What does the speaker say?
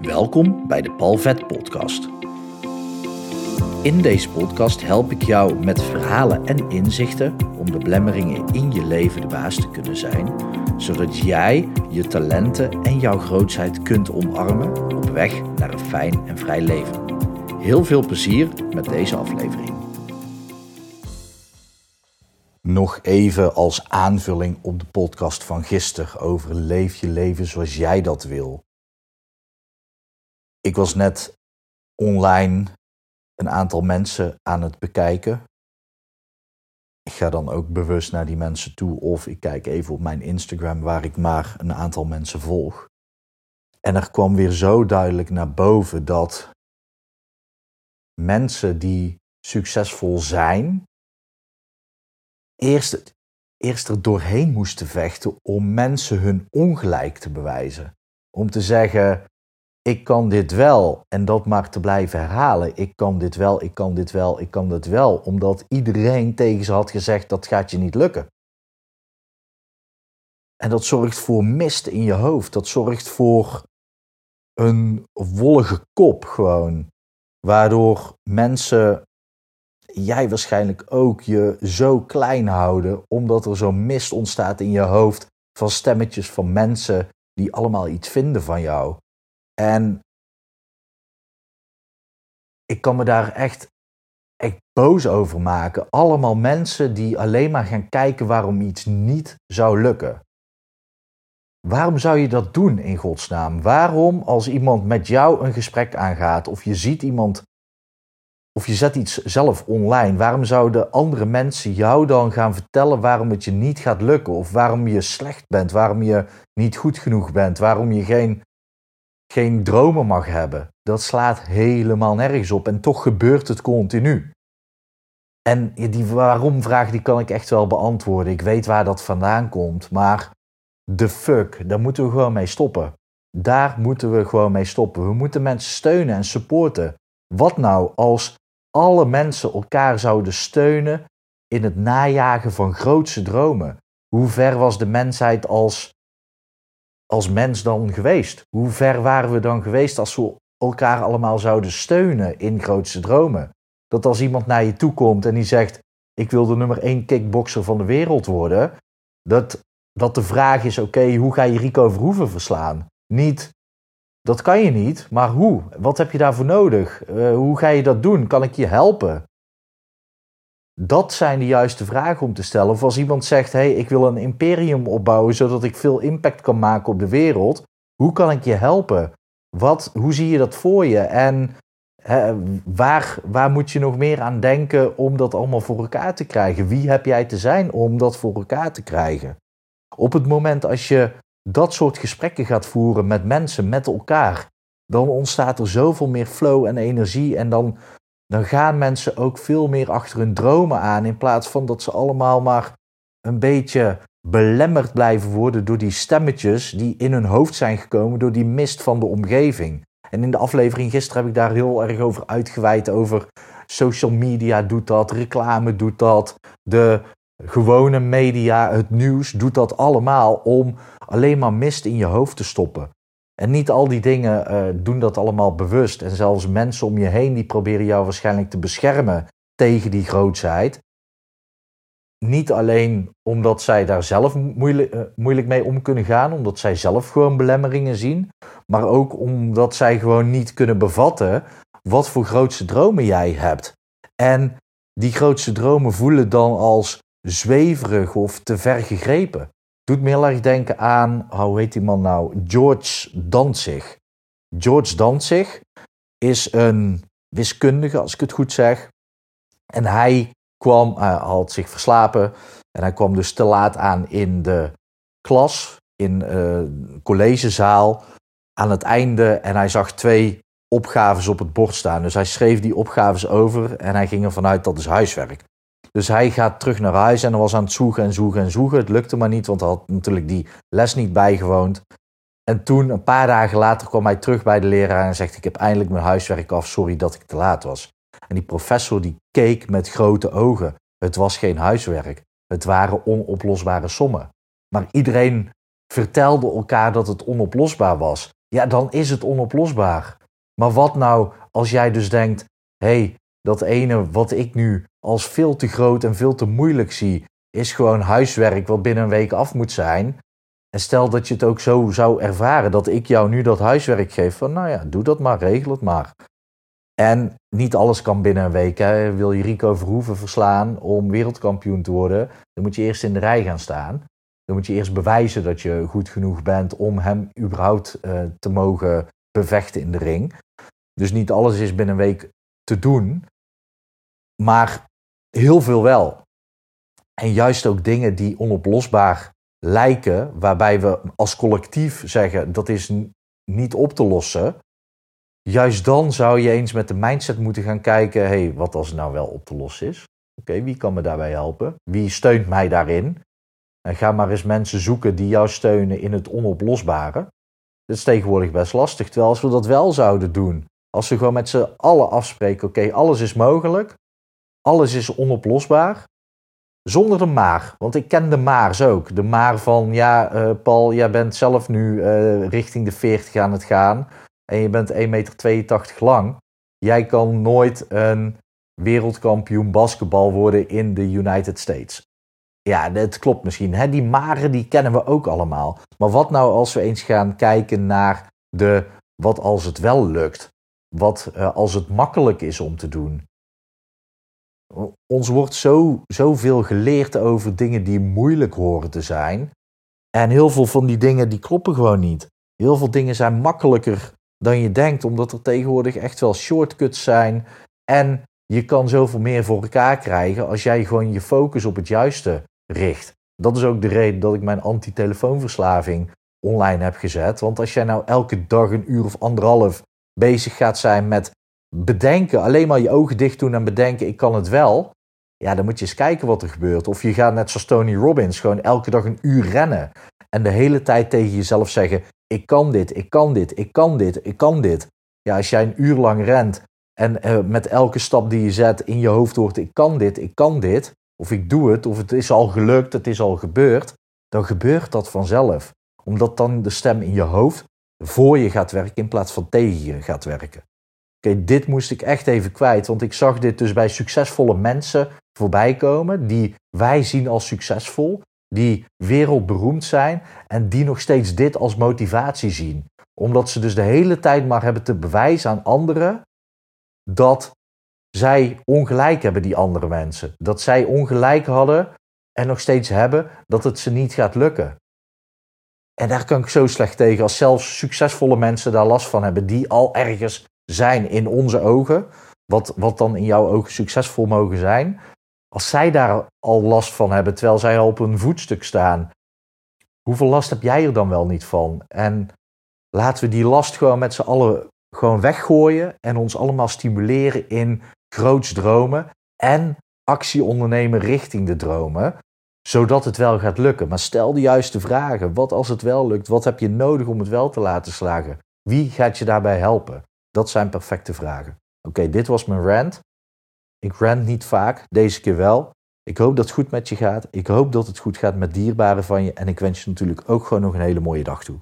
Welkom bij de Palvet Podcast. In deze podcast help ik jou met verhalen en inzichten om de belemmeringen in je leven de baas te kunnen zijn, zodat jij je talenten en jouw grootheid kunt omarmen op weg naar een fijn en vrij leven. Heel veel plezier met deze aflevering. Nog even als aanvulling op de podcast van gisteren over leef je leven zoals jij dat wil. Ik was net online een aantal mensen aan het bekijken. Ik ga dan ook bewust naar die mensen toe of ik kijk even op mijn Instagram waar ik maar een aantal mensen volg. En er kwam weer zo duidelijk naar boven dat mensen die succesvol zijn, eerst, eerst er doorheen moesten vechten om mensen hun ongelijk te bewijzen. Om te zeggen, ik kan dit wel en dat maar te blijven herhalen. Ik kan dit wel, ik kan dit wel, ik kan dit wel. Omdat iedereen tegen ze had gezegd dat gaat je niet lukken. En dat zorgt voor mist in je hoofd. Dat zorgt voor een wollige kop gewoon. Waardoor mensen, jij waarschijnlijk ook, je zo klein houden. Omdat er zo'n mist ontstaat in je hoofd van stemmetjes van mensen die allemaal iets vinden van jou. En ik kan me daar echt, echt boos over maken. Allemaal mensen die alleen maar gaan kijken waarom iets niet zou lukken. Waarom zou je dat doen in godsnaam? Waarom als iemand met jou een gesprek aangaat of je ziet iemand of je zet iets zelf online, waarom zouden andere mensen jou dan gaan vertellen waarom het je niet gaat lukken of waarom je slecht bent, waarom je niet goed genoeg bent, waarom je geen geen dromen mag hebben. Dat slaat helemaal nergens op en toch gebeurt het continu. En die waarom-vraag die kan ik echt wel beantwoorden. Ik weet waar dat vandaan komt, maar de fuck, daar moeten we gewoon mee stoppen. Daar moeten we gewoon mee stoppen. We moeten mensen steunen en supporten. Wat nou als alle mensen elkaar zouden steunen in het najagen van grootse dromen? Hoe ver was de mensheid als als mens dan geweest? Hoe ver waren we dan geweest als we elkaar allemaal zouden steunen in grootste dromen? Dat als iemand naar je toe komt en die zegt: Ik wil de nummer één kickboxer van de wereld worden, dat, dat de vraag is: Oké, hoe ga je Rico Verhoeven verslaan? Niet, dat kan je niet, maar hoe? Wat heb je daarvoor nodig? Uh, hoe ga je dat doen? Kan ik je helpen? Dat zijn de juiste vragen om te stellen. Of als iemand zegt: hey, ik wil een imperium opbouwen zodat ik veel impact kan maken op de wereld. Hoe kan ik je helpen? Wat, hoe zie je dat voor je? En hè, waar, waar moet je nog meer aan denken om dat allemaal voor elkaar te krijgen? Wie heb jij te zijn om dat voor elkaar te krijgen? Op het moment als je dat soort gesprekken gaat voeren met mensen, met elkaar, dan ontstaat er zoveel meer flow en energie. En dan dan gaan mensen ook veel meer achter hun dromen aan. In plaats van dat ze allemaal maar een beetje belemmerd blijven worden door die stemmetjes die in hun hoofd zijn gekomen door die mist van de omgeving. En in de aflevering gisteren heb ik daar heel erg over uitgeweid over social media doet dat, reclame doet dat, de gewone media, het nieuws doet dat allemaal om alleen maar mist in je hoofd te stoppen. En niet al die dingen uh, doen dat allemaal bewust. En zelfs mensen om je heen die proberen jou waarschijnlijk te beschermen tegen die grootsheid. Niet alleen omdat zij daar zelf moeilijk, uh, moeilijk mee om kunnen gaan, omdat zij zelf gewoon belemmeringen zien, maar ook omdat zij gewoon niet kunnen bevatten wat voor grootste dromen jij hebt. En die grootste dromen voelen dan als zweverig of te ver gegrepen. Doet me heel erg denken aan, hoe heet die man nou? George Danzig. George Danzig is een wiskundige, als ik het goed zeg. En hij kwam, had zich verslapen en hij kwam dus te laat aan in de klas, in de uh, collegezaal, aan het einde. En hij zag twee opgaves op het bord staan. Dus hij schreef die opgaves over en hij ging ervan uit dat is huiswerk. Dus hij gaat terug naar huis en was aan het zoeken en zoeken en zoeken. Het lukte maar niet, want hij had natuurlijk die les niet bijgewoond. En toen, een paar dagen later, kwam hij terug bij de leraar en zegt: Ik heb eindelijk mijn huiswerk af, sorry dat ik te laat was. En die professor die keek met grote ogen. Het was geen huiswerk, het waren onoplosbare sommen. Maar iedereen vertelde elkaar dat het onoplosbaar was. ja, dan is het onoplosbaar. Maar wat nou als jij dus denkt: hé, hey, dat ene wat ik nu als veel te groot en veel te moeilijk zie, is gewoon huiswerk wat binnen een week af moet zijn. En stel dat je het ook zo zou ervaren dat ik jou nu dat huiswerk geef, van nou ja, doe dat maar, regel het maar. En niet alles kan binnen een week. Hè. Wil je Rico Verhoeven verslaan om wereldkampioen te worden, dan moet je eerst in de rij gaan staan. Dan moet je eerst bewijzen dat je goed genoeg bent om hem überhaupt uh, te mogen bevechten in de ring. Dus niet alles is binnen een week te doen, maar heel veel wel. En juist ook dingen die onoplosbaar lijken, waarbij we als collectief zeggen dat is niet op te lossen. Juist dan zou je eens met de mindset moeten gaan kijken: hé, hey, wat als het nou wel op te lossen is? Oké, wie kan me daarbij helpen? Wie steunt mij daarin? En ga maar eens mensen zoeken die jou steunen in het onoplosbare. Dat is tegenwoordig best lastig. Terwijl als we dat wel zouden doen, als we gewoon met z'n allen afspreken: oké, alles is mogelijk, alles is onoplosbaar. Zonder de maar, want ik ken de maars ook. De maar van, ja, uh, Paul, jij bent zelf nu uh, richting de 40 aan het gaan. En je bent 1,82 meter lang. Jij kan nooit een wereldkampioen basketbal worden in de United States. Ja, dat klopt misschien. Hè? Die maren die kennen we ook allemaal. Maar wat nou als we eens gaan kijken naar de wat als het wel lukt? Wat uh, als het makkelijk is om te doen? Ons wordt zo, zoveel geleerd over dingen die moeilijk horen te zijn. En heel veel van die dingen die kloppen gewoon niet. Heel veel dingen zijn makkelijker dan je denkt, omdat er tegenwoordig echt wel shortcuts zijn. En je kan zoveel meer voor elkaar krijgen als jij gewoon je focus op het juiste richt. Dat is ook de reden dat ik mijn anti-telefoonverslaving online heb gezet. Want als jij nou elke dag een uur of anderhalf bezig gaat zijn met bedenken, alleen maar je ogen dicht doen en bedenken, ik kan het wel. Ja, dan moet je eens kijken wat er gebeurt. Of je gaat net zoals Tony Robbins gewoon elke dag een uur rennen. En de hele tijd tegen jezelf zeggen, ik kan dit, ik kan dit, ik kan dit, ik kan dit. Ja, als jij een uur lang rent en uh, met elke stap die je zet in je hoofd hoort, ik kan dit, ik kan dit. Of ik doe het, of het is al gelukt, het is al gebeurd. Dan gebeurt dat vanzelf. Omdat dan de stem in je hoofd voor je gaat werken in plaats van tegen je gaat werken. Oké, dit moest ik echt even kwijt, want ik zag dit dus bij succesvolle mensen voorbij komen, die wij zien als succesvol, die wereldberoemd zijn en die nog steeds dit als motivatie zien. Omdat ze dus de hele tijd maar hebben te bewijzen aan anderen dat zij ongelijk hebben, die andere mensen. Dat zij ongelijk hadden en nog steeds hebben dat het ze niet gaat lukken. En daar kan ik zo slecht tegen als zelfs succesvolle mensen daar last van hebben, die al ergens zijn in onze ogen, wat, wat dan in jouw ogen succesvol mogen zijn, als zij daar al last van hebben terwijl zij al op een voetstuk staan, hoeveel last heb jij er dan wel niet van? En laten we die last gewoon met z'n allen gewoon weggooien en ons allemaal stimuleren in groots dromen en actie ondernemen richting de dromen, zodat het wel gaat lukken. Maar stel de juiste vragen. Wat als het wel lukt? Wat heb je nodig om het wel te laten slagen? Wie gaat je daarbij helpen? Dat zijn perfecte vragen. Oké, dit was mijn rant. Ik rant niet vaak, deze keer wel. Ik hoop dat het goed met je gaat. Ik hoop dat het goed gaat met dierbaren van je. En ik wens je natuurlijk ook gewoon nog een hele mooie dag toe.